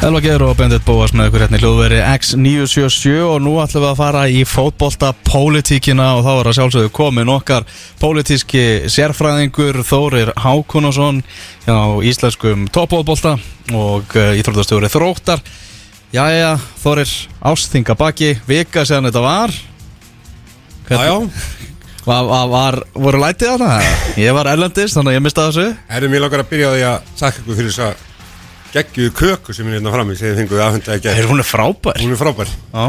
Elva Geir og Bendit Bóas með ykkur hérna í hljóðveri X977 og nú ætlum við að fara í fótbolta pólitíkina og þá er að sjálfsögðu komin okkar pólitíski sérfræðingur Þórir Hákunason á íslenskum toppfótbolta og uh, íþróttastjóri Þróttar. Jæja, Þórir Ásþinga baki, vika séðan þetta var. Já, já, Var, var, var, voru lætið þarna? Ég var erlendist, þannig að ég mista þessu. Erum ég langar að byrja á því að þakka ykkur fyrir þess að geggjuðu köku sem er hérna frammi sem þið fenguðu aðhundlega að Hey, gera hún er frábær? Hún er frábær. Já,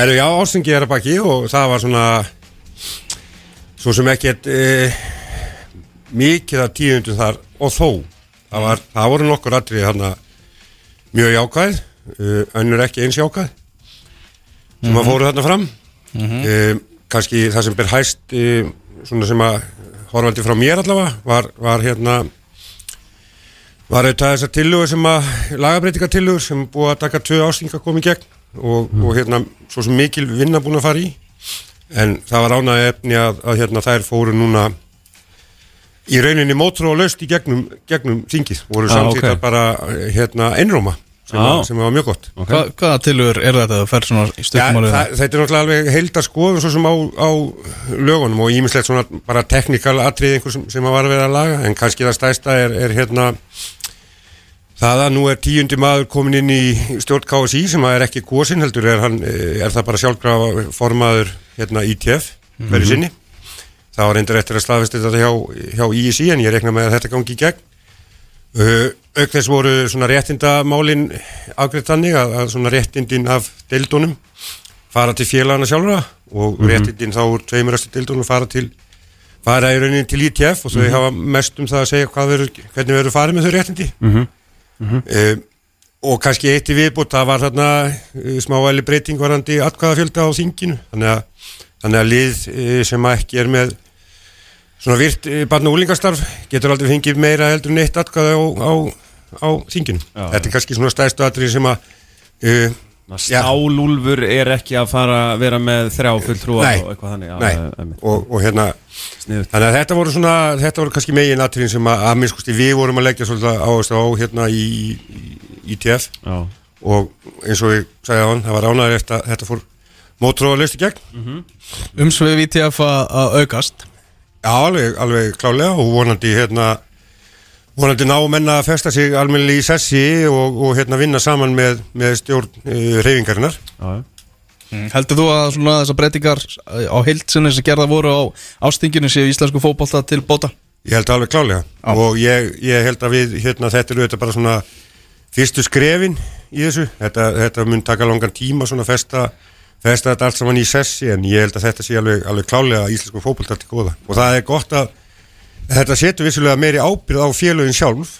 Erum já, ástingi er að baki og það var svona svo sem ekkert e, mikið af tíundum þar og þó. Það, var, það voru nokkur atrið hérna mjög jákvæð e, önnur ekki eins jákvæð sem að fóru þarna fram. E, kannski það sem ber hæst e, svona sem að horfandi frá mér allavega var, var hérna var auðvitað þessar tillögur sem að lagabreitinga tillögur sem búið að taka tvö ástinga að í gegn og, og hérna svo sem mikil vinna búin að fara í. En það var ánægði efni að, að hérna þær fóru núna í rauninni mótrú og laust í gegnum, gegnum þingið, voru Ah, samþýttar ok. bara hérna einróma sem, að, sem var mjög gott. Hva, hvaða tilur er þetta að fer svona í Ja, stökkumáli það, þetta er náttúrulega alveg heildar skoðum svo sem á, á lögunum og ímislegt svona bara teknikal atrið einhver sem, sem að var að vera að laga en kannski það stæsta er, er hérna það að nú er tíundi maður komin inn í stjórn KSI sem að er ekki gósin heldur er, hann, eh, er það bara sjálfgrafa formaður hérna ITF hverju sinni. Það var reyndir eftir að staðfesta þetta hjá, hjá ISI en ég rekna með að þetta gangi í gegn. Uh, auk þess voru svona réttindamálin afgreitt þannig að, að svona réttindin af deildunum fara til félagana sjálfra og réttindin þá úr tveimurastu deildunum fara til fara í rauninni til ITF og þau hafa mest um það að segja verður, hvernig verður farið með þau réttindi uh, og kannski eitt í viðbútt það var þarna uh, smávæli breyting varandi atkvæðafjölda á þinginu þannig að, þannig að lið uh, sem ekki er með svona virt uh, barn og úlingastarf getur aldrei fengið meira heldur en eitt atkvæði á, á, á þinginu Já. þetta er kannski svona stæðstu atrið sem að Já. Stálúlfur er ekki að fara að vera með þrjá fulltrúa Nei. og eitthvað þannig já, Nei. einmitt. og, og hérna Sniðugt. þannig að þetta voru svona þetta voru kannski megin atriðin sem að, að minnskusti við vorum að leggja svolítið áherslu á hérna í, í, í ITF Já. og eins og ég sagði á hann, það var ánæður eftir að þetta fór mótróða löst í gegn Umsvið VTF að að aukast Já, alveg, alveg klálega og vonandi hérna vonandi ná menna að festa sig almennilega í sessi og, og hérna vinna saman með, með stjórn uh, reyfingarinnar Já, já. Heldur þú að svona þessar breytingar á heildsinni sem gerða voru á ástinginu séu íslensku fótbolta til bóta? Ég held alveg klálega Já. og ég, ég held að við hérna þetta er auðvitað bara svona fyrstu skrefin í þessu þetta, þetta mun taka langan tíma svona festa festa þetta allt saman í sessi en ég held að þetta sé alveg, alveg klálega íslensku fótbolta til góða og það er gott að þetta setur vissulega meiri ábyrð á félögin sjálf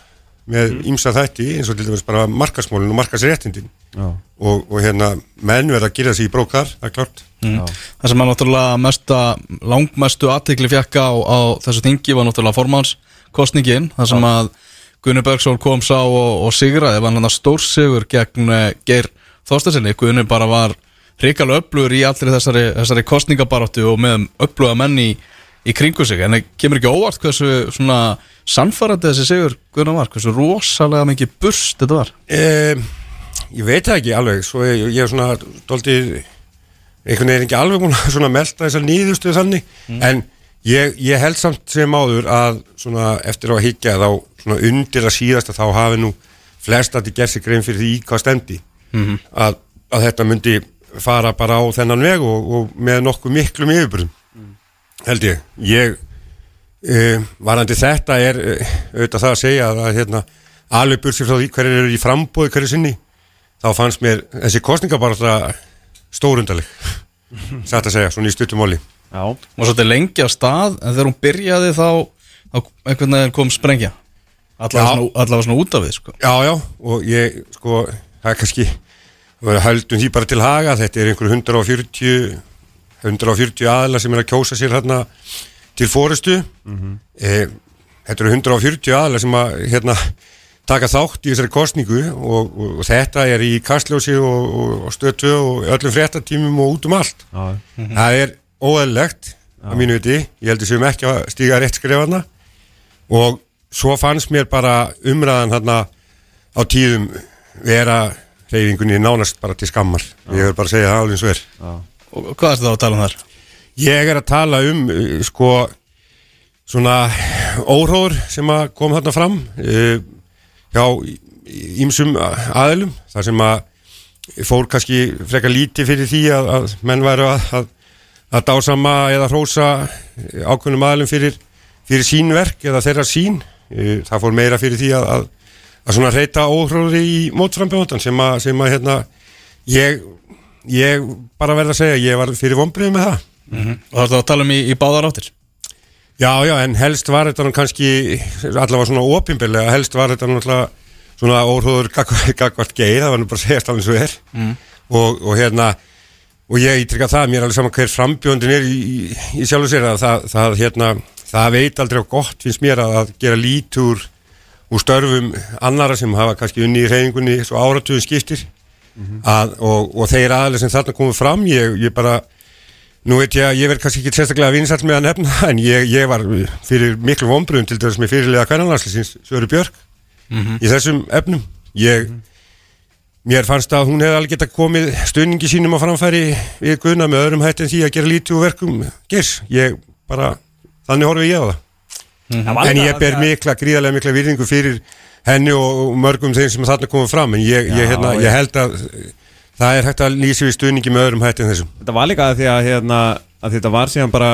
með ýmsa þætti eins og til dæmis bara markasmólin og markasréttindin Já. og, og hérna menn verða að gera sig í brók þar, það er klart Mm. Það sem að náttúrulega mesta, langmestu aðtikli fjekka á, á þessu þingi var náttúrulega formannskostningin þar sem að Gunni Bergsson kom sá og, og sigraði, var hann að stórsigur gegn eh, Geir Þorstensinni Gunni bara var hrikalega öflugur í allri þessari, þessari kostningabaráttu og með öfluga menn í, í kringu sig en það kemur ekki óvart hversu svona sannfærandi þessi sigur Gunni var, hversu rosalega mikið burst þetta var. Um, ég veit það ekki alveg svo ég, ég er svona doldið einhvern veginn ekki alveg búin að svona melta þessar nýðustu þannig en ég, ég held samt sem áður að svona eftir á að higgja þá svona undir að síðasta þá hafi nú flest að þið gerð sig grein fyrir því hvað stemdi að, að þetta myndi fara bara á þennan veg og, og með nokkuð miklum yfirbyrðum held ég ég uh, varandi þetta er uh, auðvitað það að segja að, að hérna, alveg bursið frá því hverju eru í frambóði hverju sinni þá fannst mér þessi kostninga bara stórundaleg satt að segja, svona í stuttumóli Já. og svolítið lengi á stað en þegar hún byrjaði þá, þá einhvern veginn kom sprengja allavega svona, allavega svona út af við sko. Já, já, og ég, sko, það er kannski, við höldum því bara til haga, þetta er einhverju 140, 140 aðla sem er að kjósa sér hérna til fórustu. Mhm. e, þetta eru 140 aðla sem að, hérna, taka þátt í þessari kostningu og, og, og þetta er í kastljósi og, og, og stötu og öllum fréttatímum og út um allt. Já, það er óæðilegt að mínu viti, ég heldur sem ekki að stíga rétt skrifana og svo fannst mér bara umræðan hérna á tíðum vera reyfingunni nánast bara til skammar. Ég er bara að segja það alveg eins og er Og hvað er þetta að tala um þar? Ég er að tala um uh, sko svona óhróður sem að kom þarna fram uh, hjá ímsum aðilum þar sem að fór kannski frekar lítið fyrir því að, að menn væru að, að, að dásama eða hrósa ákveðnum aðilum fyrir, fyrir sín verk eða þeirra sín uh, það fór meira fyrir því að svona reyta óhróður í mótframbjóðan sem að, sem að hérna ég, ég bara verð að segja ég var fyrir vonbrið með það. Og það er að tala um í, í báðar áttir? Já, já, en helst var þetta nú kannski allavega svona opinbyrlega, helst var þetta náttúrulega svona óhrúður gagvart geið, það var nú bara að segja alveg eins og er. Mm. og, og hérna og ég ítrykka það, mér er alveg saman hver frambjóndin er í, í, í sjálfu sér að það, það, hérna, það veit aldrei á gott finnst mér að, að gera lítur úr störfum annara sem hafa kannski unni í reyningunni svo áratugum skiptir að, og, og þeir aðlega sem þarna komið fram, ég, ég bara Nú veit ég að ég verð kannski ekki sérstaklega vinsall með að nefna en ég, ég var fyrir miklu vonbröðum til þess með fyrirlega kvænanlandslisins Söru Björk í þessum efnum. Ég, mér fannst að hún hefði alveg geta komið stunningi sínum á framfæri við Gunna með öðrum hætti en því að gera lítið úr verkum. Gers, ég bara þannig horfi ég á það. En ég ber mikla, gríðarlega mikla virðingu fyrir henni og, mörgum þeim sem þarna komið fram en ég, ég, hérna, ég held að það er hægt að lýsa við stunningi með öðrum hætti en þessum. Þetta var líka því að, hérna, að þetta var síðan bara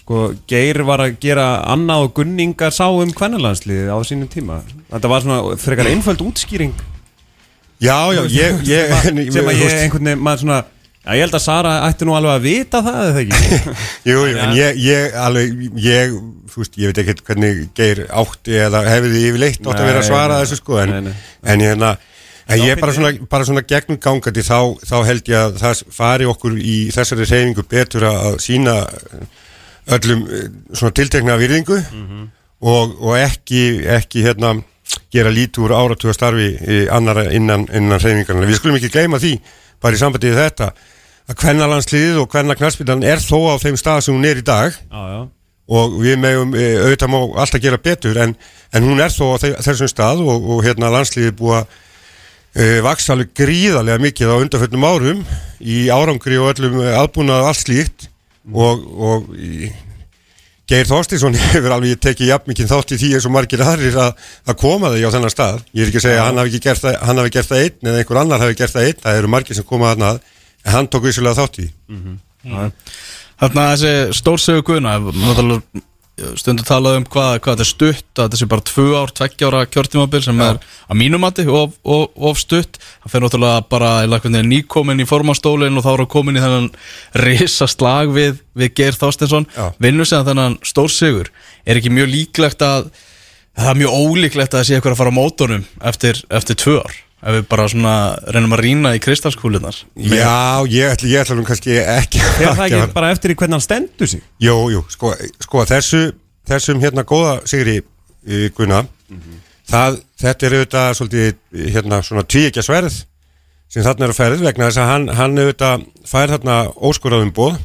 sko, Geir var að gera annað og gunningar sá um kvennalandsliðið á sínum tíma. Þetta var svona frekar einföld útskýring. Já, já, ég, ég sem að, sem að ég einhvern veginn maður svona Já, ég held að Sara ætti nú alveg að vita það eða ekki Jú, jú, en ég, ég alveg, ég, þú veist, ég veit ekkert hvernig geir átti eða hefði þið yfirleitt átt að vera að svara þessu sko, en, nei, nei. en ég hérna, en ég bara svona, bara svona gegnum gangandi þá, þá held ég að það fari okkur í þessari reyfingu betur að sína öllum eh, svona tiltekna virðingu Mhm. og, og ekki, ekki hérna gera lítið úr áratuga starfi annara innan, innan reyfingarna. Við skulum ekki gleyma því, bara í sambandi við þetta, að kvennalandsliðið og kvennaknarspílan er þó á þeim stað sem hún er í dag. Já, já. Og við megum e, auðvitað má alltaf gera betur en, en hún er þó á þe- þessum stað og, og hérna landsliðið búið að e, vaksa alveg gríðarlega mikið á undarföllnum árum í árangri og öllum e, aðbúnað allt slíkt. Og, og í, Geir Þorstinsson hefur alveg tekið jafn mikið þátt í því eins og margir aðrir að, að koma þau á þennan stað. Ég er ekki að segja að hann hafi, gert það, hann hafi gert það einn eða einhver annar hafi gert það einn. Það eru margir sem koma þarna að en hann tók vissulega þátt í því. Þarna þessi stórsögu guðna stundu talað um hvað, hvað þetta er stutt að þetta sé bara tvö ár, tveggja ára kjörtímabil sem er að mínumati of, of, of stutt. Það fer náttúrulega bara nýkomin í formastólinn og þá er að komin í þennan risa slag við, við Geir Þorstinsson Já. vinnur sem þennan stórsigur. Er ekki mjög líklegt að það er mjög ólíklegt að það sé eitthvað að fara á mótornum eftir, eftir tvö ár ef við bara svona reynum að rýna í kristalskúlunar Já, ég ætla, ég ætla nú kannski ekki Þegar það ekki bara eftir í hvernig hann stendur sig? Jú, jú, sko, sko þessu, þessum hérna góða Sigri uh, Gunna það, þetta er auðvitað svolítið hérna svona tvíekja sverð sem þarna er að ferð vegna þess að hann, hann auðvitað fær þarna óskoraðum bóð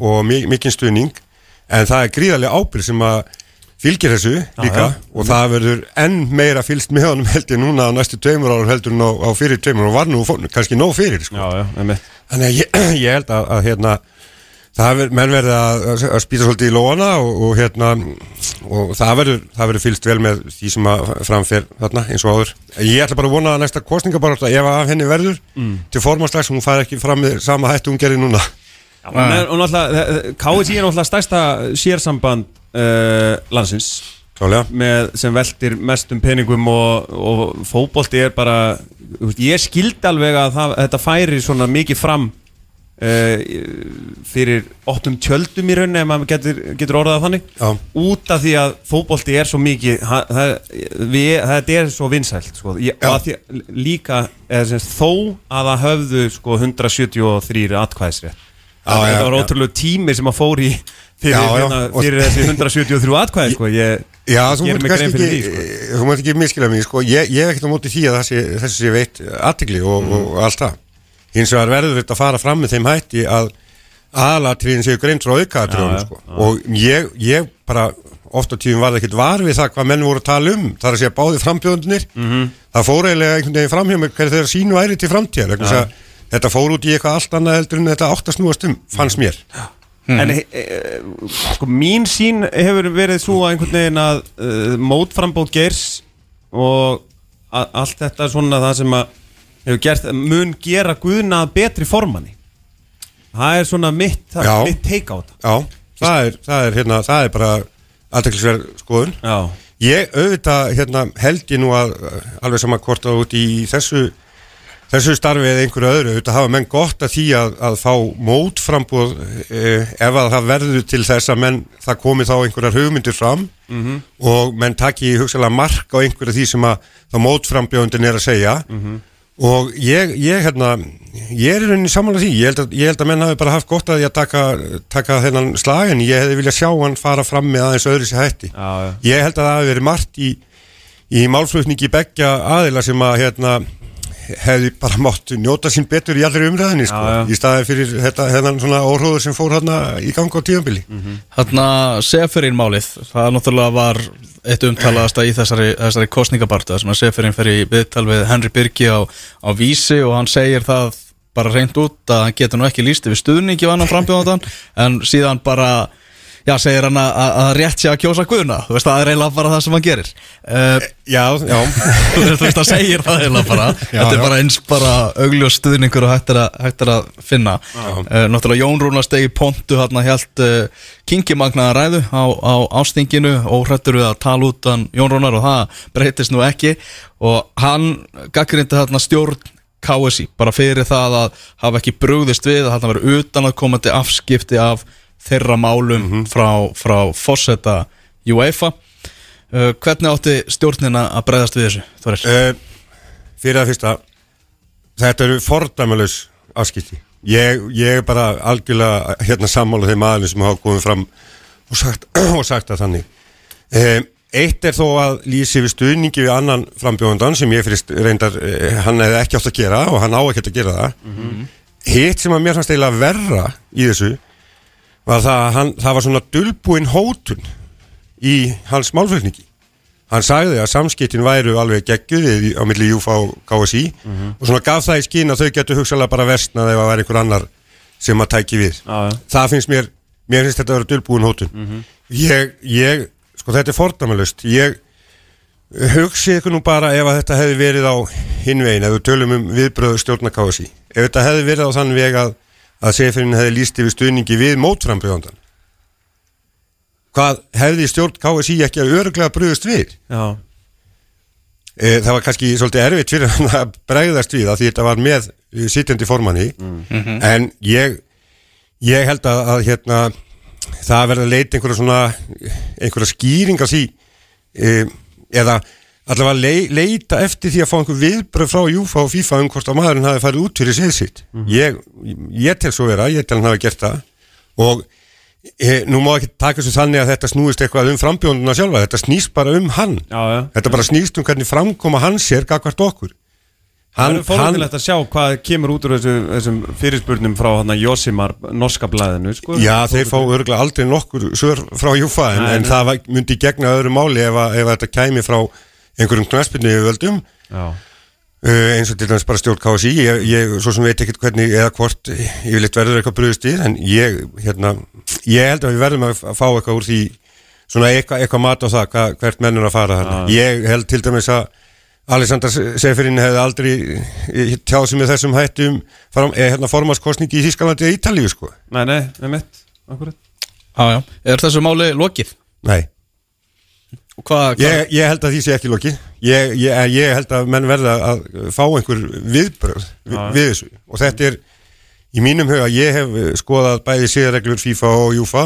og mi mikinn stuðning en það er gríðarlega ábyrg sem að fylgir þessu líka já. og það verður enn meira fylgst með honum held ég núna á næstu tveimur ára heldur en á, á fyrir tveimur og var nú kannski nóg fyrir sko. Já, já, Þannig að ég, ég held að, að hérna, það ver, menn verði að, að spýta svolítið í lóana og, og hérna, og það verður, það verður fylgst vel með því sem að framfer þarna eins og áður. Ég ætla bara að vona að næsta kostningabarátta, ef að henni verður, til formanslags, hún fær ekki fram með sama hættu hún gerir núna. Já, og náttúrulega, KSI er náttúrulega stærsta sérsamband uh, landsins Klálega. með, sem veltir mestum peningum og, og fótbolti er bara ég skildi alveg að það, þetta færi svona mikið fram uh, fyrir opnum tjöldum í rauninni ef maður getur, getur orðað það þannig Já. út af því að fótbolti er svo mikið það, við, þetta er svo vinsælt sko. ég, því, líka eða, sem, þó að það höfðu sko, 173 atkvæðisrétt Þetta já, var ótrúlega tími sem að fór í fyrir, Já, hérna, fyrir þessi 173 atkvæði sko. ég, Já, þú mig kannski ekki, því, sko. þú mátt ekki miskila mig, sko, ég, ég hef ekkert á móti því að þessi, þessi sé veitt aðtegli og, Mhm. og allt það. Hins vegar verður þetta að fara fram með þeim hætti að aðalatriðin séu greint frá aukaðatriðunum, sko. Og ég, ég bara, oft á tíðum var það ekkert var við það hvað menn voru að tala um, það er að segja báði frambjóðunir, Mhm. það fór eiginlega einhvern veginn framhjá mig hver þeirra sínu væri til framtíðar, þetta fór út í eitthvað allt annað heldur en þetta átt að snúast um, fannst mér. En e, e, sko mín sín hefur verið svo að einhvern veginn að uh, mótframbóð geirs og allt þetta svona það sem að hefur gert, mun gera guðna betri formanni það er svona mitt, það, Já. mitt teika á þetta Já, það er, það er, hérna, það er bara aðteklisverð skoðun. Já, Ég auðvitað hérna, held ég nú að alveg sama hvort að út í þessu þessu starfi eða einhverju öðru auðvitað hafa menn gott að því að, að fá mótframbúð eh, ef að það verður til þess að menn það komi þá einhverjar hugmyndir fram og menn taki hugsalega mark á einhverju því sem að það mótframbjóðundin er að segja. Og ég, ég hérna ég er í rauninni samanlega því. Ég held, að, ég held að menn hafi bara haft gott að að taka, taka þennan slag en ég hefði viljað sjá hann fara fram með aðeins öðru sér hætti. Já, já. ég held að það hafi verið margt í, í málflutningi beggja aðila sem að hérna hefði bara mátt njóta sín betur í allri umræðinni sko, Já, já. í staði fyrir þetta, hennan svona óhróður sem fór hérna í gang á tíðanbili Þarna Seferin málið, það náttúrulega var eitt umtalaðasta í þessari, þessari kostningabarta sem að Seferin fer í viðtal við Henry Birgi á, á vísi og hann segir það bara reynd út að hann getur nú ekki líst yfir stuðningi og annan frambjóðan en síðan bara já, segir hann að, rétt sé að kjósa guðuna þú veist, það er eiginlega bara það sem hann gerir. Uh, Já, já, þú veist, það segir það eiginlega bara. Þetta er já. bara eins bara augljós stuðningur og hægt er að, hægt er að finna. Uh, náttúrulega Jón Rúnar stegi pontu hérna helt uh, kingimagnaða ræðu á, á ástinginu og hrættur við að tala út hann Jón Rúnar og það breytist nú ekki. Og hann gaggrindi hérna stjórn KSI bara fyrir það að hafa ekki brugðist við að hann verið utan að komandi afskipti af þeirra málum frá, frá fórseta UEFA. Uh, hvernig átti stjórnina að breyðast við þessu uh, fyrir að fyrsta þetta eru fordæmalus afskipti. Ég, ég er bara algjörlega hérna sammála þeim aðeins sem hafa komið fram og sagt, og sagt að þannig. Um, eitt er þó að lýsi við stuðningi við annan frambjóðandan sem ég fyrir reyndar uh, hann hefði ekki átt að gera og hann á ekki að gera það. Hitt sem að mér fannst eiginlega verra í þessu var það að hann, það var svona dulbúin hótun í hans málflutningi. Hann sagði að samskiptin væru alveg geggjuð á milli Júfa og KSI og svona gaf það í skinn að þau getur hugsalega bara versnað ef að væri einhver annar sem að tæki við. Já, já. það finnst mér, mér finnst þetta að vera dulbúin hótun. Ég, ég, sko þetta er fordæmalust ég hugsi ykkur nú bara ef að þetta hefði verið á hinvegin, ef við tölum um viðbröðu stjórna KSI, ef þetta hefði verið á þann veg að, að sefirinn hefði líst yfir stuðningi við mótframbjöðandan hvað hefði stjórn KSI ekki að öruglega bröðust við? Já, e, það var kannski svolítið erfitt fyrir hann að bregðast við að því þetta var með eh, sitjandi formanni. En ég ég held að, að hérna það verði að leita einhverja svona einhverja skýring af því e, eða allavega lei, leita eftir því að fá einhver viðbröð frá Júfa og FIFA um hvort að maðurinn hafi farið út fyrir séð sitt. Ég, ég tel svo vera, ég tel hann hafi gert það. Og e, nú má ekki taka þessu þannig að þetta snúist eitthvað um frambjónduna sjálfa, þetta snýst bara um hann. Já, já. Þetta bara snýst um hvernig framkoma hans er gagvart okkur. Það Hann, er fórhundilegt að sjá hvað kemur út úr þessu, þessum fyrirspurnum frá hana Josimar norska blæðinu sko. Já, þeir fá örgulega aldrei nokkur svör frá Júfa en, Nei, en það myndi gegna öðru máli ef, að, ef að þetta kæmi frá einhverjum knaspinu yfirvöldum Já, uh, eins og til dæmis bara stjórn KSI ég, ég svo sem veit ekkert hvernig eða hvort yfirleitt verður eitthvað bröðust í en ég, hérna, ég held að við verðum að fá eitthvað úr því svona eitthvað, eitthvað mat á það hva, hvert mennur að fara þarna. Ég held til dæmis að Alexander Seferin hefði aldrei eh, tjáð sem með þessum hættum fram, eða hérna formaskostningi í Þískalandi eða Ítalíu sko. nei, nei, með mitt Akkurat Já, já. Er þessu máli lokið? Nei, Og Hvað, hvað? ég, ég held að því sé ekki loki ég, ég, ég held að menn verða að fá einhver viðbröð við, við þessu. Og þetta er í mínum huga, ég hef skoðað bæði síðarreglur FIFA og Júfa.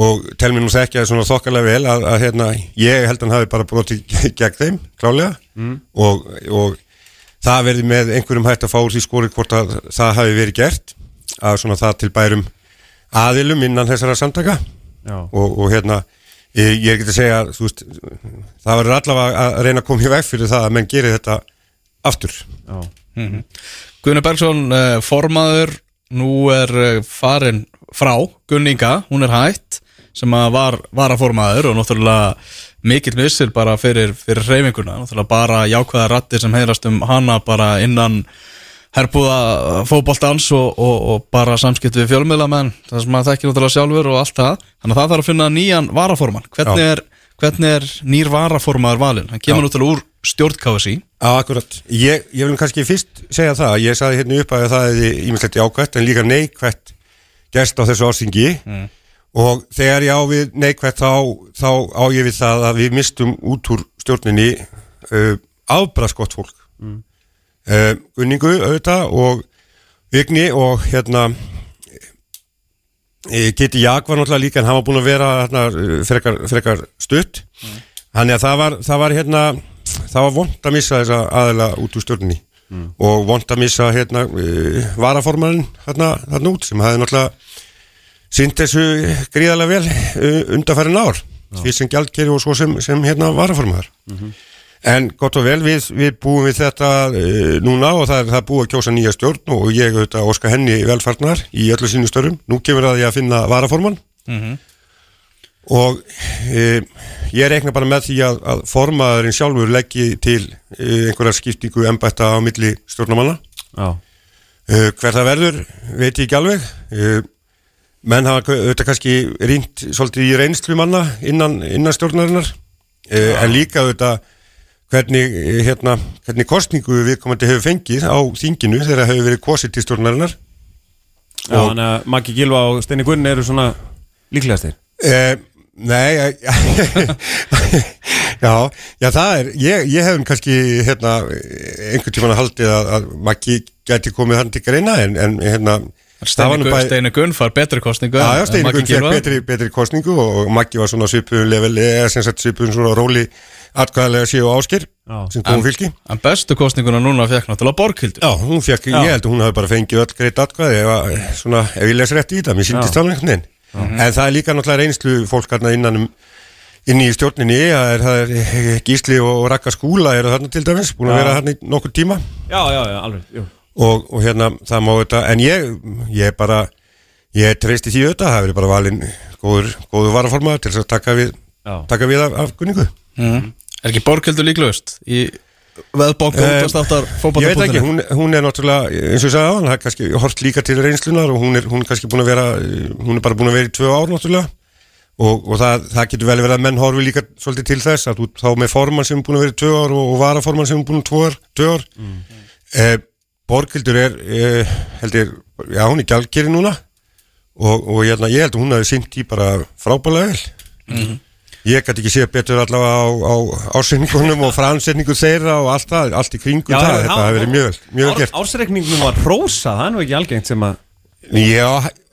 Og tel mér nú þekkja svona þokkalega vel að, að hérna, ég held að hann hafi bara brotið gegn þeim, klálega og, og það verði með einhverjum hægt að fá úr því skori hvort að það hafi verið gert. Að svona það til bærum aðilum innan þessara samtaka. Og, og hérna ég, ég ekki að segja þú veist, það verður allavega að reyna að koma í veg fyrir það að menn gerir þetta aftur. Já, Gunni Bergson, uh, formaður nú er uh, farin frá Gunninga, hún er hætt sem að var varaformaður og náttúrulega mikill missir bara fyrir, fyrir hreyfinguna, náttúrulega bara jákvæða rattir sem heyrast um hana bara innan herbúða fótboltans og, og, og bara samskipt við fjölmiðlamenn, það sem maður þekkir náttúrulega sjálfur og allt það, þannig að það þarf að finna nýjan varaforman, hvernig er, hvernig er nýr varaformaður valinn, hann kemur náttúrulega úr stjórnkási Já, akkurat. Ég, ég vil kannski fyrst segja það, ég saði hérna upp að það er ímyndslegt jákvætt en líka neikvætt gæst á þessu ástingi og þegar ég á við neikvætt þá, þá á ég við það að við mistum út úr stjórninni uh, afbraskott fólk. Mm. Uh, Gunningu auðvitað og Vigni og hérna Kitty Jak var náttúrulega líka en hann var búin að vera hérna, eh, frekar, frekar stutt. Þannig að það var, það var hérna það var vond að missa þessa aðila út úr stjórninni. Og vond að missa hérna varaformanin hérna, hérna út sem hafði náttúrulega synd þessu gríðarlega vel undarfærin ár. Því sem gjaldkeri og svo sem, sem hérna varaformaðar en gott og vel við, við búum við þetta uh, núna og það er, það búið að kjósa nýja stjórn og ég auðvitað óska henni velfarnar í öllu sínu störum nú kemur að ég að finna varaforman og e, ég reikna bara með því að, að formaðurinn sjálfur leggji til e, einhverja skiptingu embætta á milli stjórnamanna hver það verður veit ég ekki alveg. Menn hafa auðvitað kannski rýnt svolítið í reynslu manna innan, innan stjórnarinnar. En líka auðvitað hvernig, e, hérna, hvernig kostningu viðkomandi hefur fengið á þinginu þegar hefur verið kosið til stjórnarinnar já þannig að Maggi Gilva og Steini Gunn eru svona líklegastir Eh, nei eh, já, já það er ég, ég hef kannski hérna, einhvern tímann haldið að, að Maggi gæti komið hann til greina en, en hérna það bæ- Steinu Gunn far betri kostningu Já, já, Steini Maggi Gunn Gylfa. betri, betri kostningu og, og Maggi var svona svipuðum level eða sem sagt svipuðum svona róli atkvæðlega séu áskir Já. sem kom fylki En bestu kostninguna núna fekk náttúrulega Borghildur. Já, hún fekk, Já. ég held að hún hafi bara fengið öll greitt atkvæði ef, svona, ef ég les rétt í þetta, mér síndist Já. alveg einhvern veginn. En það er líka náttúrulega reynslu fólk hérna innan um inn í stjórninni, það er, það er Gísli og Raka Skúla eru þarna til dæmis búin að vera þarna í nokkur tíma. Já, já, já, alveg, og, og hérna það má þetta, en ég ég bara, ég treysti því auðvitað, það hefur bara valinn góður, góður varaformaður til að taka við taka við af, af gunningu mm. Er ekki Borghildur líklaust í veðbóku Eh, útastáttar Ég veit ekki, hún, hún er náttúrulega, eins og ég sagði á hann, er kannski hort líka til reynslunar og hún er, hún er kannski búin að vera, eh, hún er bara búin að vera í tvö ár náttúrulega og, og það, það getur vel verið að menn horfi líka svolítið til þess að þú þá með formann sem er búin að vera í tvö ár og, og varaformann sem er búin tvö ár, tvö ár. Eh, Borgildur er, eh, held ég, já hún er gjaldkeri núna og, og ég, ég held að hún hafi sýnt í bara frábælega vel. Ég gæti ekki séð betur allavega á, á ásendingunum og fransetningu þeirra og allt það, allt í kringum það, þetta hafi verið mjög, mjög gert. Ársreikningnum var rósa, það er nú ekki algengt sem að Já,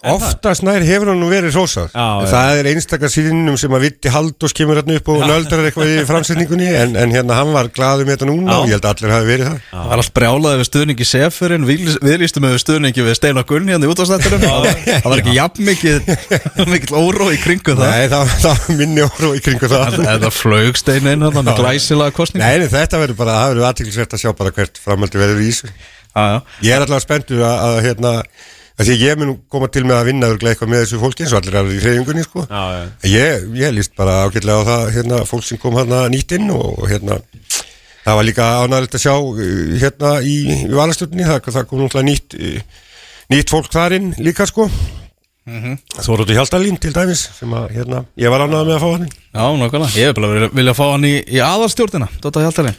oftast nær hefur hann nú verið já. Það er einstakar síðinum sem að Vitti Haldós kemur hérna upp og nöldrar eitthvað í framsetningunni en, en hérna hann var glaður með þetta núna Já. og ég held að allir hafi verið það. Það var allt brjálaði við stuðningi Sefurinn Viðlýstum við stuðningi við Steinar Gunn hérna í útastættunum Það var ekki jafn mikið mikill óró í kringu það. Nei, það, það var minni orð í kringu það. En það flög Steinin hérna með glæsilega kostning Nei, því ég mun koma til með að vinna eitthvað með þessu fólki eins og allir er í hreyfingunni sko. Já, já. Ég, ég líst bara ágætlega á það hérna, fólk sem kom hérna nýtt inn og, hérna það var líka ánægilegt að sjá uh, hérna í, í valastjórninni það, það kom náttúrulega nýtt uh, nýtt fólk þar inn líka sko Þóróttu Hjaldalín til dæmis sem að hérna, ég var ánægð með að fá hann. Já, nákvæmlega, ég hef bara vilja, vilja fá hann í, í aðalstjórnina, Dóta Hjaltarinn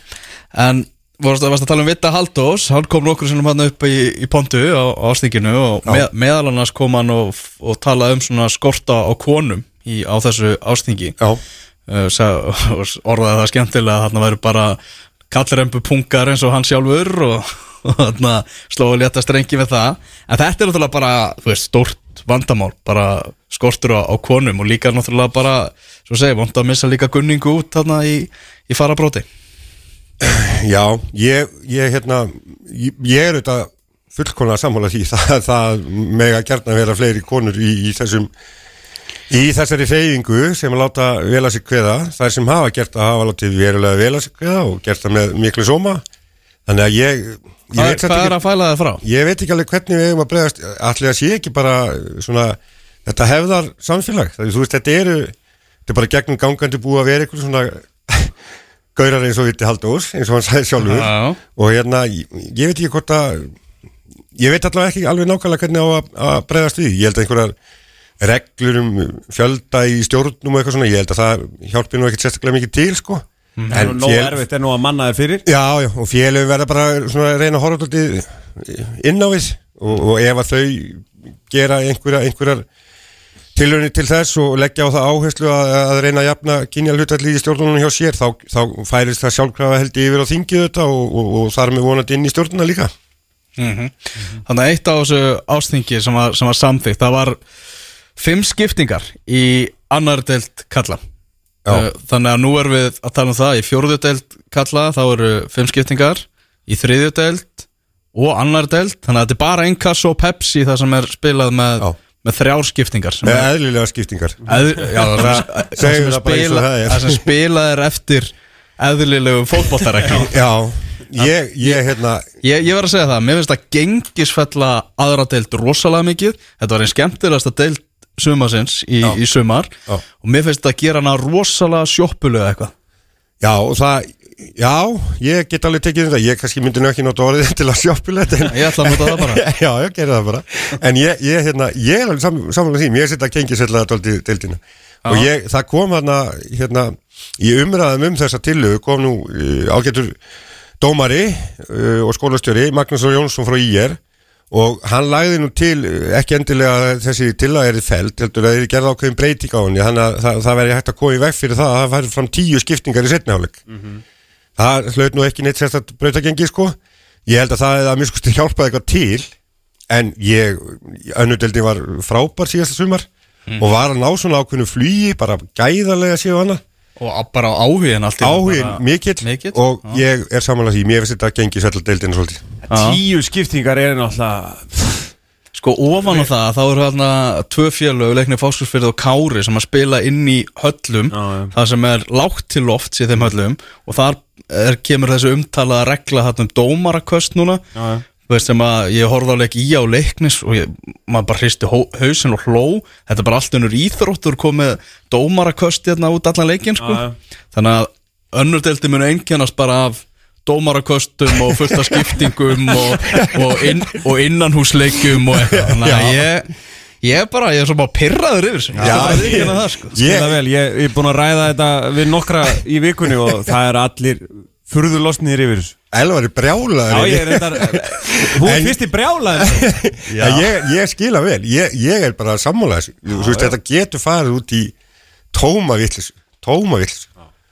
En varst, að tala um Vitta Haldós Hann kom nokkur sinnum hann upp í, í pontu á á ástinginu og með, meðal annars kom hann og, og talaði um svona skorta á konum í, á þessu ástingi uh, og orðaði það skemmtilega þarna væri bara kallrembu pungar eins og hann sjálfur og, og þarna slóði létta strengi með það. En þetta er náttúrulega bara, veist, stórt vandamál, bara skortur á, á konum og líka náttúrulega bara svo segi, vond að missa líka gunningu út þarna í, í farabróti Já, ég, ég hérna ég, ég er auðvitað fullkonlega sammála því það, það gert að vera fleiri konur í, í þessum Í þessari reyfingu sem að láta vel að sig kveða, þær sem hafa gert það hafa látið verulega vel að sig kveða og gert það með miklu sóma. Þannig að ég, ég, veit, er ekki, að ég veit ekki alveg hvernig við eigum að bregðast. Allir að sé ekki bara svona þetta hefðar samfélag? Það, þú veist, þetta eru þetta er bara gegnum gangandi búið að vera eitthvað svona gaurar eins og viti Haldós eins og hann sagði sjálfur. Já. og hérna, ég, ég veit ekki hvort að ég veit allavega ekki alveg nákvæmlega hvernig á að, að bregðast við, ég held að einhverjar reglur um fjölda í stjórnum og eitthvað svona, ég held að það hjálpi nú ekkert sérstaklega mikið til sko. En Mm. Nóg erfitt er nú að manna þér fyrir. Já, já, og félög verða bara svona að reyna að horfa alltaf inn á við. Og, og ef að þau gera einhverja, einhverjar tilhörni til þess og leggja á það áherslu að, að reyna að jafna kynja hlutalli í stjórnunum hjá sér, þá, þá færist það sjálfkrafa held yfir á þingið þetta og, og, og þar með vonandi inn í stjórnuna líka Þannig að eitt á þessu ástingi sem var, sem var samþykkt, það var fimm skiptingar í annar deild kalla Já. Uh, Þannig að nú erum við að tala um það í fjórðu deild kalla, þá eru fimm skiptingar í þriðju deild og annar deild, þannig að þetta er bara einkass og Pepsi það sem er spilað með, Já. Með þrjár skiptingar eðlilega skiptingar. Eð, já, það, sem, spila, það sem spilað er eftir eðlilegum fótboltareglum Já, ég, ég hérna Ég, ég verð að segja það, mér finnst að gengisfella aðra deild rosalega mikið. Þetta var einn skemmtilegasta deild sumarsins í, Já. í sumar Já. Og mér finnst að gera hana rosalega sjoppulega eitthvað. Já, og það, já, ég get alveg tekið það, ég kannski myndi nú ekki nota orðið til að sjoppulegt en Ég ætla að nota það bara. Já, já, gerði það bara. En ég, ég, hérna, ég er alveg sam, samanlega því. Mér setja að gengi sérlega dóldi deildina. Og ég, það kom þarna hérna, Í umræðum um þessa tillögu Kom nú uh, ágætur Dómari uh, og skólastjóri Magnús Jónsson frá IR Og hann lagði nú til uh, Ekki endilega þessi tillaga er feld Heldur að er gerða ákveðin breyting á henni. Þannig að það, það það hlaut nú ekki neitt sérstætt brautagengi sko. Ég held að það hefði að mjög skusti hjálpað eitthvað til en ég önnudeldin var frábær síðasta sumar og var að ná svona ákveðnu flugi bara gæðarlega séu hana Og á- bara áhugin allt áhugin mikill, mikill, og já. ég er samanlega því. Mér finnst þetta að gengi sérstætt svolítið. Tíu skiptingar er náttúrulega Sko ofan á það, þá eru hérna tvö félög, leiknir Fáskursfyrð og Kári sem að spila inn í höllum Já, já. það sem er lágt til loft í þeim höllum og þar er, kemur þessu umtalaða regla þarna um dómaraköst núna Já, já. Þú veist sem að ég horfði á leik í á leiknis og ég, maður bara hristi hó- hausinn og hló þetta er bara allt unnur íþróttur komið dómaraköst hérna út allan leikin sko. Já, já. þannig að önnur delti munu einkennast bara af dómaraköstum og fullt af skiptingum og, og, inn, og innanhúsleikum og eitthvað. Þannig að ég, ég er bara, ég er svo bara pyrraður yfir þessu. Ég skal bara viðurkenna það, sko. Ég- vel, ég ég er búin að ræða þetta við nokkra í vikunni og það er allir furðulosnir yfir þessu. Elvar er brjálaður Já, ég er reyndar Hún En- fyrst í brjálaður En ég, ég skila vel, ég, ég er bara sammála þessu, þú veist þetta getur farið út í tóma vittlis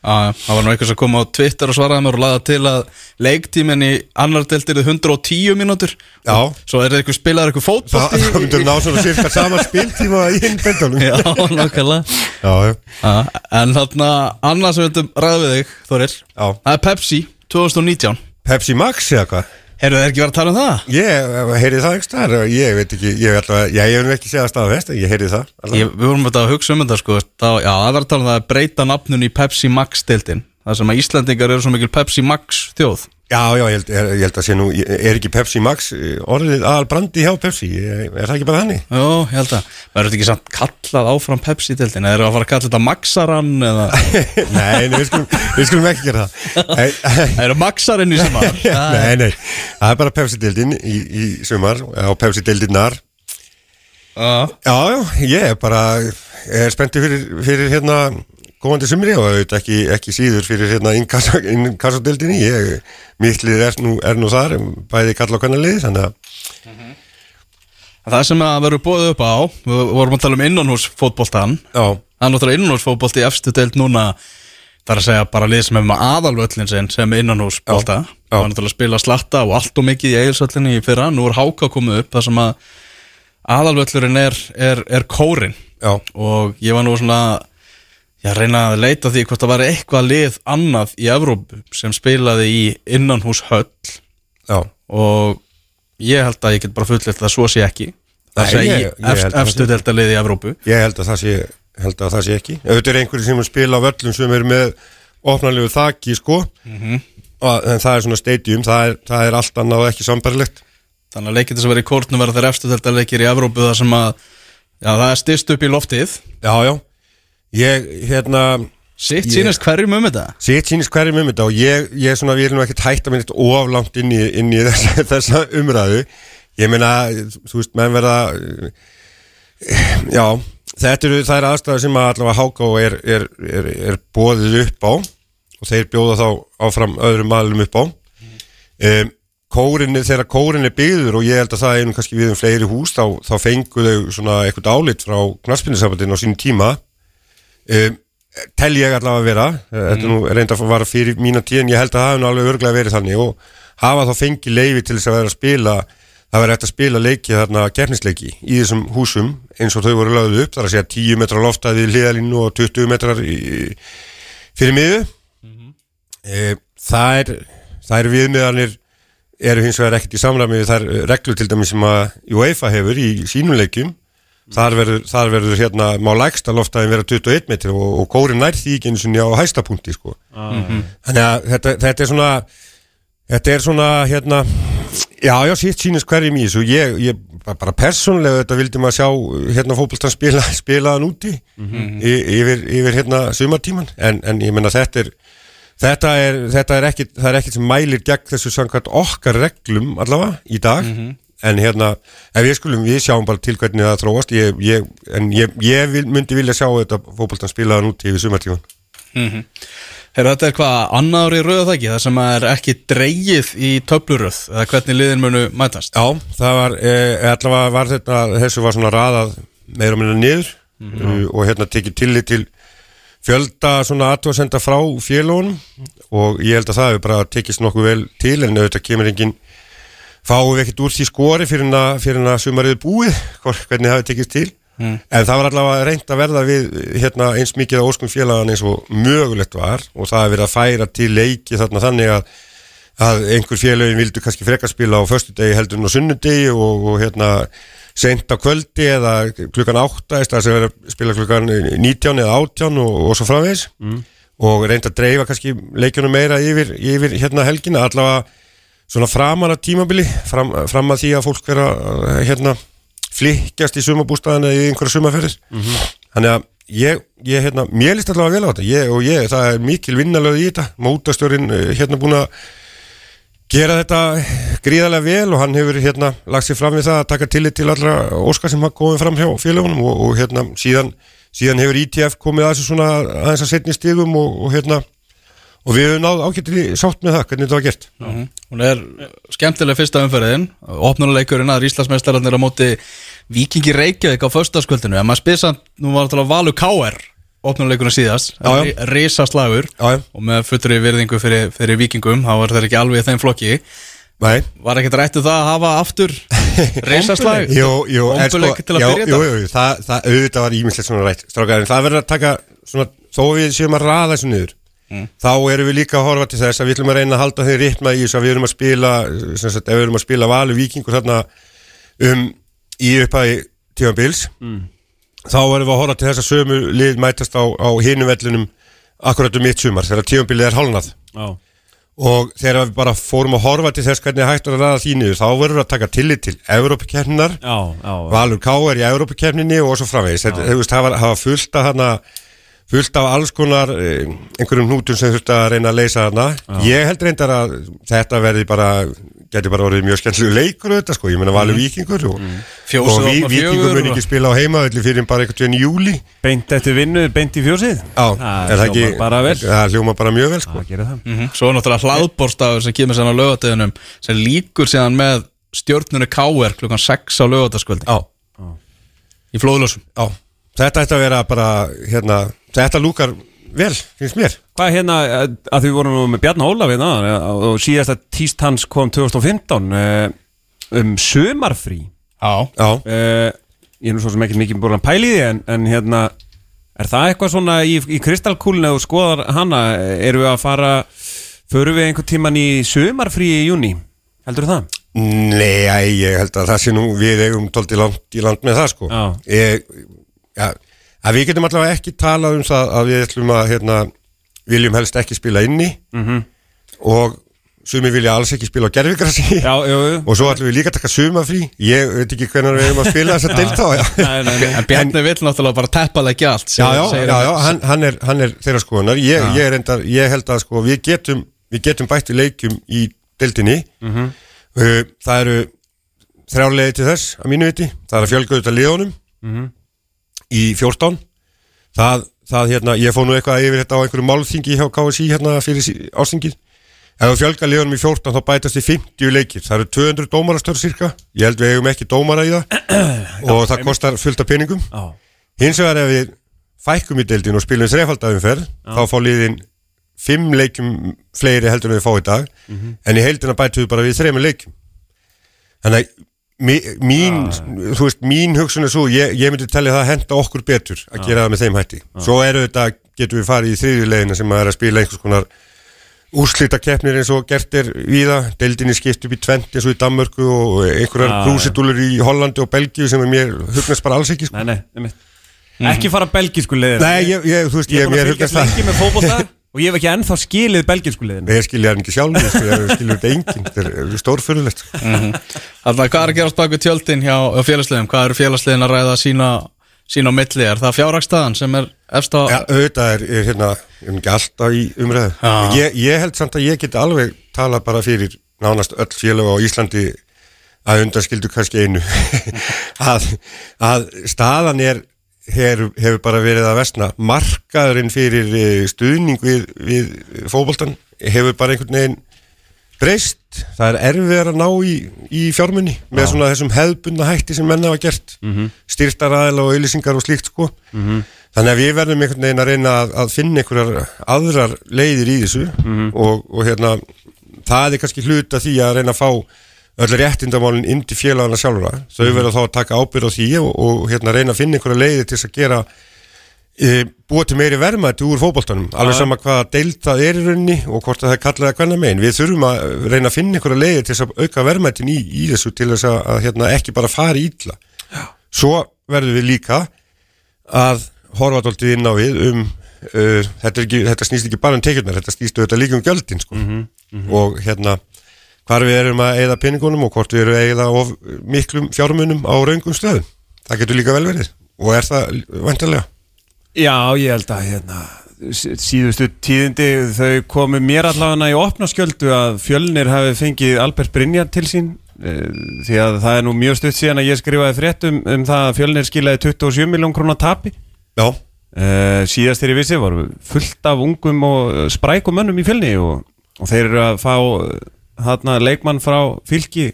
það var nú eitthvað sem kom á Twitter og svaraði mér og laða til að leiktíminn í annar delt er 110 mínútur Já. Svo er það eitthvað spilaður eitthvað fótbolti það myndur ná svona cirka sama spiltíma í hinn bendunum Já, nákvæmlega já, já. Já, En þarna, annars sem við veitum ræða við þig, Þorir Já. Það er Pepsi 2019 Pepsi Max eða hvað Herru, það er ekki verið að tala um það? Ég heyri það ekki staðar ég veit ekki, ég, hef nú ekki segjað staðfest en ég heyri það. Ég, við vorum að hugsa um þetta sko það, Já, það var að tala um það að breyta nafnun í Pepsi Max deildin Það sem að Íslandingar eru svo mikil Pepsi Max þjóð Já, já, ég held, ég held að sé nú er ekki Pepsi Max eh, orðið aðal brandi hjá Pepsi? Er er það ekki bara þannig? Jó, ég held að Verður þetta ekki samt kallað áfram Pepsi deildin Eða eru að fara að kalla þetta Maxaran eða? Nei, nei, við skulum, við skulum ekki gera það. Það eru Maxarinn í sumar? Nei, nei, það er bara Pepsi-deildin í, í sumar á Pepsi-deildinnar Já. Já, já, ég er bara er spenntið fyrir, fyrir hérna komandi sumri og auðvitað ekki, ekki síður fyrir hérna innkassadeildinni. Ég, mittlið er nú, er nú þar bæði kalla og kannalið þannig að Það sem að verður bóðið upp á Við vorum að tala um innanhús fótboltan já, Það er náttúrulega innanhús fótbolti í efstu deild núna Það er að segja bara lið sem er með aðalvöllin sinn sem er innanhús bolta Já. Það var náttúrulega að spila slatta og allt og mikið í eigilsöllinni í fyrra. Nú er Háka komið upp þar sem að aðalvöllurinn er, er, er kórin já, og ég var nú svona ég að reyna að leita því hvort það væri eitthvað lið annað í Evrópu sem spilaði í innanhús höll. Já. Og ég held að ég get bara fullilt að svo sé ekki. Það Nei, sé ég- ég held að það efstu sé- delta lið í Evrópu. Ég held að það sé að það sé ekki. Auðvitað er einhverjum sem spila á völlum sem er með opnarlegu þaki sko og, en það er svona stadium það er, það er allt annað og ekki sambarilegt Þannig að leikir þess að vera í kórnum þetta leikir í Evrópu þar sem að já, það er styrst upp í loftið. Já, já, ég hérna Sitt sýnist hverjum um þetta Sitt sýnist hverjum um þetta og ég, ég svona, við erum nú ekkert hægt að minna þetta oflangt inn í, inn í þessa, þessa umræðu. Ég meina, þú veist, menn verða, já, þetta eru þær aðstæður sem að allavega háká er, er, er, er bóðið upp á og þeir bjóða þá áfram öðrum maðurum upp á. Um, kórinni, þegar kórin er byggður og ég held að það er nú kannski við um fleiri hús, þá, þá fengu þau svona eitthvað álit frá knaspinnisambandinu á sínum tíma. Um, tel ég allavega að vera þetta nú reynda að vara fyrir mína tíð en ég held að það nú alveg örglega verið þannig. Og hafa þá fengið leifi til þess að vera að spila það verið hægt að spila leiki þarna keppnisleiki í þessum húsum eins og þau voru lögðu upp, það er að segja 10 metrar loftæði hliðalínu og 20 metrar í, fyrir miðu e, það er það er viðmiðanir eru hins vegar ekkert í samræmi við þær reglur til dæmis sem að UEFA hefur í sínum leikjum þar verður, þar verður hérna má lægsta loftæðin vera 21 metri og, og kórin nær því ekki eins og á hæsta punkti sko. þannig að þetta, þetta er svona þetta er svona hérna já já sitt sínist hverjum í þessu. Ég, ég bara persónlega þetta vildi maður sjá hérna fótboltan spila spilaðan úti y, yfir, yfir hérna sumartíman en, en ég menna þetta er Þetta er, þetta er ekkit, það er ekkit sem mælir gegn þessu samkvæmt okkar reglum allavega í dag en hérna, ef við skulum, við sjáum bara til hvernig það þróast. Ég, ég, en ég, ég vil, myndi vilja sjá þetta fótboltan spilaðan út yfir sumartíman Heyrðu, þetta er hvað annar ári rauða það sem er ekki dreigið í töfluröð eða hvernig liðin munu mætast? Já, það var, eh, allavega var þetta þessu var svona raðað meira minna niður uh, og hérna tekið tillit til fjölda svona aðtóðsenda frá félónum og ég held að það hefur bara tekist nokkuð vel til en auðvitað kemur engin fáum við ekkert úr því skori fyrir en að, að sumarið búið hvernig það hefur tekist til. En það var allavega reynd að verða við hérna, eins mikið á óskum félagan eins og mögulegt var. Og það hefur verið að færa til leiki þarna þannig að að einhver félögin vildu kannski frekar spila á föstudegi heldur en á sunnudegi og, og hérna sent á kvöldi eða klukkan 8 eða sem verið að spila klukkan 19 eða 18 og, og svo framvegis. Og reynda að dreifa kannski leikjunum meira yfir, yfir hérna helgina. Allavega svona framan að tímabili fram, fram að því að fólk vera hérna flikkjast í sumabústaðan eða í einhverja sumaferðir þannig að ég, ég hérna, mér líst allavega vel á þetta. Ég, og ég, það er mikil vinnalöð í þetta. Mótastjórin uh, hérna búin að gera þetta gríðarlega vel og hann hefur hérna lagt sér fram við það að taka tillit til allra óskar sem hafa komið fram hjá félagunum og, og hérna síðan, síðan hefur ITF komið að þessu svona aðeins að setja í stigum og, og hérna og við höfum náð ágættir í sátt með það hvernig þetta var gert. Hún er skemmtileg fyrsta umferðin. Opnuleikurinn að Íslandsmeistararnir á móti Víkingi Reykjavík á föstaskvöldinu en maður spyr samt, nú var þetta Valur K.R. opnuleikurinn síðast. Risa slagur og með fullri virðingu fyrir, fyrir Víkingum þá var það ekki alveg þeim flokki. Nei. Var ekkert rættu það að hafa aftur risa slag Jú, jú, sko, Ombuleik til að já, byrja jú, þetta. jú, það, það auðvitað var ímislegt svona rætt. Strákar, en það verður að taka svona, þó við séum að raða þessu niður þá erum við líka að horfa til þess að við ætlum að reyna að halda þeir ritma í þess að við erum að spila sagt, ef við erum að spila valu vikingur þarna um í upphæði tíðanbils þá erum við að horfa til þess að sömu lið mætast á, á hinum vellunum akkurat um mitt sumar þegar tíðanbilið er hálnað Já, og þegar við bara fórum að horfa til þess hvernig hægt að ræða því niður þá verður að taka tillit til Evrópakefninar já, já, Valur K er í Evrópakefninni og svo framvegis. Það var, það var fullt af alls konar eh, einhverjum hnútum sem þurfti að reyna að leysa hana ég held reyndar að þetta verði bara geti bara orðið mjög skemmtilegu leikur þetta sko, ég meina Valur Víkingur og, Fjósið og ví, opna Víkingur fjögur mun og- ekki spila á heimaðalli fyrir bara einhvern veginn í júli beint eftir vinnu, beint í fjósið? Já, Það er það ekki, hljómar bara vel. það hljóma bara mjög vel sko. Það Mhm. Svo er náttúrulega hlaðborstafur sem kemur sérna á lögatöðunum sem líkur síðan með stjórnunu K.R. klukkan 6 á lögataskvöldi Já, í flóðlösum já, þetta ætti að vera bara hérna, þetta lúkar vel, finnst mér. Hvað hérna, eh, að því við vorum nú með Bjarni Ólaf hérna eh, og síðasta tíst hans kom 2015 eh, um sömarfrí Já, Já, uh, Ég er nú svo sem ekki mikið búin að pæli því en, en hérna, er það eitthvað svona í, í kristalkúlinu og skoðar hana, erum við að fara förum við einhvern tíman í sömarfrí í júni, heldur það? Nei, ég held að það sé nú við eigum tólti langt í land með það sko. Já. ég, ja, að við getum allavega ekki talað um það að við ætlum að hérna, viljum helst ekki spila inni. Og sumi vilja alls ekki spila á jú og svo ætlum við líka að taka sumafrí ég veit ekki hvernig við erum að spila þess að delta En Bjarni vill náttúrulega bara teppalegja allt Já, já, já, já hann, hann, er, hann er þeirra skoðunar. Ég, ég, er endar, ég held að sko, við getum getum bætt við leikjum í deildinni. Mhm. uh, það eru þrjárlega til þess að mínu viti, það er að fjölga auðvitað liðunum. Mhm. Í 14 það, það hérna, ég fóð nú eitthvað yfir þetta á einhverju málþingi hjá KSI hérna fyrir ásþingið ef við fjölga liðunum í 14 þá bætast við 50 leikir, það eru 200 dómarastöru cirka, ég held við eigum ekki dómara í það. Og það kostar fullt af peningum. Já, Hins vegar ef við fækkum í deildin og spilum þrefaldafumferð þá fá liðin fimm leikjum fleiri heldur en við fá í dag. En í heildina bætum við bara við þremur leikjum. Þannig að mi- mín, þú veist, mín hugsun er svo, ég, ég myndi tellja það að henda okkur betur að gera það með þeim hætti. Svo eru þetta, getum við farið í þriðjulegina sem að er að spila einhvers konar úrslita keppnir eins og gert er víða, deildinni skipt upp í tvent eins og í Danmörku og einhverjar krúsidúlur í Hollandi og Belgíu sem er mér hugnast bara alls ekki sko. nei, nei, nei Ekki fara belgísku liðin Nei, ég, ég, þú veist, Ég ég, er búin að hugnast fylgjast það. lengi með fótbolta og ég hef ekki ennþá skilið belgísku liðin Ég skilja hann ekki sjálf, ég skilja þetta enginn Þetta er stórfyrðulegt sko. Þannig að hvað er að gerast bak við tjöldin hjá félagsliðum? Hvað eru félagsliðin að ræða sína, sína milli? Er það fjárhagstaðan sem er efst á... Já, auðvitað er, er hérna, ég er ekki alltaf í umræðu ég, ég held samt að ég get alveg talað bara fyrir nánast öll félag á Íslandi að undanskildu kannski einu að, að staðan er hefur, hefur bara verið að vestna markaðurinn fyrir eh, stuðning við, við fótboltan hefur bara einhvern veginn breyst, það er erfiðar að ná í, í fjármunni með svona þessum hefðbundna hætti sem menn hafa gert. Mm -hmm. styrtaræðila og auðlýsingar og slíkt sko. Þannig að við verðum einhvern veginn að reyna að, að finna einhverjar aðrar leiðir í þessu og, og hérna það er kannski hluta því að reyna að fá öll réttindamálinn inn til félagana sjálfra. Þau verða þá að taka ábyrð á því og, og hérna reyna að finna einhverja leiðir til þess að gera e, búa til meiri verðmætti úr fótboltanum. Alveg sama hvaða deild það er í rauninni og hvort að það er kallað að hvenna megin. Við þurfum að reyna að finna einhverja leiðir til þess að auka verðmættin í, í þessu til þess að, að hérna, ekki bara fari ítla svo verðum við líka að horfa dálítið inn á við um uh, þetta, ekki, þetta snýst ekki bara um tekjurnar þetta snýst auðvitað líka um gjöldin sko. og hérna hvar við erum að eigða peningunum og hvort við erum að eigða of miklum fjármunum á raungum stöðum. Það getur líka vel verið. Og er það vantarlega Já, ég held að hérna síðustu tíðindi þau komu mér allavega í opna skjöldu að fjölnir hafi fengið Albert Brynjar til sín. Eh, því að það er nú mjög stutt síðan að ég skrifaði frétt um, það að fjölnir skilaði 27 miljón krónar tapi. Já, Uh, síðast þegar ég vissi var fullt af ungum og uh, sprækum mönnum í fjölni og, og þeir eru að fá þarna leikmann frá fylki.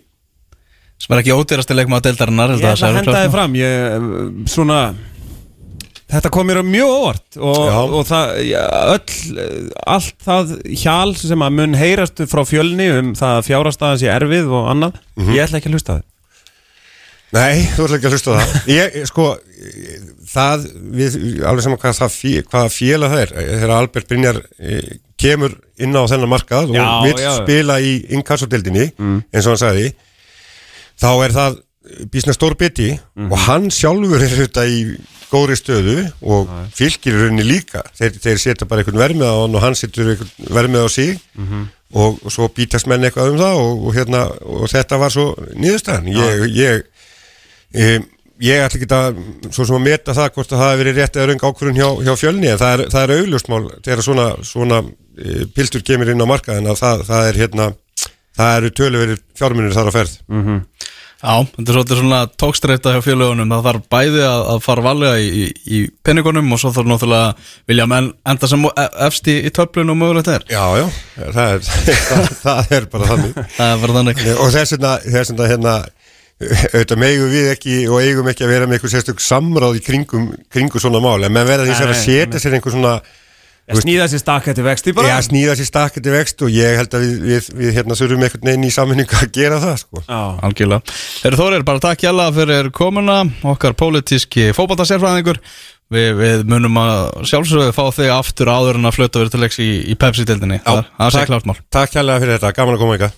Sem er ekki ódýrasti leikmaður deildarinnar ég ætla að henda þið fram. Ég, svona þetta kom mér mjög óvart og, og það, ja, öll allt það hjal sem að mun heyrast frá fjölni um það að fjárastæðan sé erfið og annað ég ætla ekki að hlusta á þið Nei, þú ætla ekki að hlusta á það. Ég, sko, það við, alveg saman hvað það hvaða félag það er. Þegar Albert Brynjar eh, kemur inn á þennan markað Já, og vill já. spila í inkassodildinni eins og hann sagði þá er það bísna stór biti og hann sjálfur er þetta í góðri stöðu og fylgir í rauninni líka. Þeir, þeir setja bara einhvern vermið á hann og hann setur einhvern vermið á sig og, og svo bítast menn eitthvað um það og, og, hérna, og þetta var svo niðurstaðan. Ég, ég Um, ég ætla ekki að svo sem að meta það hvort að það hefur verið rétt eða raung ákvörðun hjá, hjá fjölni en það er, er augljósmál þegar svona, svona piltur kemur inn á markaðin að það, það er hérna það eru töluverið fjármunir þar á ferð. Já, þetta er svona tókstreita hjá félögunum. Það þarf bæði að, að fara valega í, í, penningunum og svo þarf náttúrulega vilja menn enda sem e- efst í, í töflun og mögulegt er. Já, já, það er, það, það er bara þannig. Það er bara þannig. Og þess vegna, hérna auðvitað megum við ekki og eigum ekki að vera með eitthvað sérstök samráð í kringum, kringum svona mál. En menn verða því að setja sér einhver svona Ég sníða sér stakkætti vexti bara Já, snýða sér stakkandi vext og ég held að við, við, við hérna þurfum einhvern veginn í sammenningu að gera það sko. Já. Algjörlega. Þeir Þórir, bara takk hjalla fyrir komuna, okkar pólitíski fótballtasérfræðingur. Vi, við munum að sjálfsögðu fá þig aftur áður en að flöta verið til leiks í, í Pepsi-dildinni. Það, sé takk- klart mál. Takk hérlega fyrir þetta, gaman að koma ykkar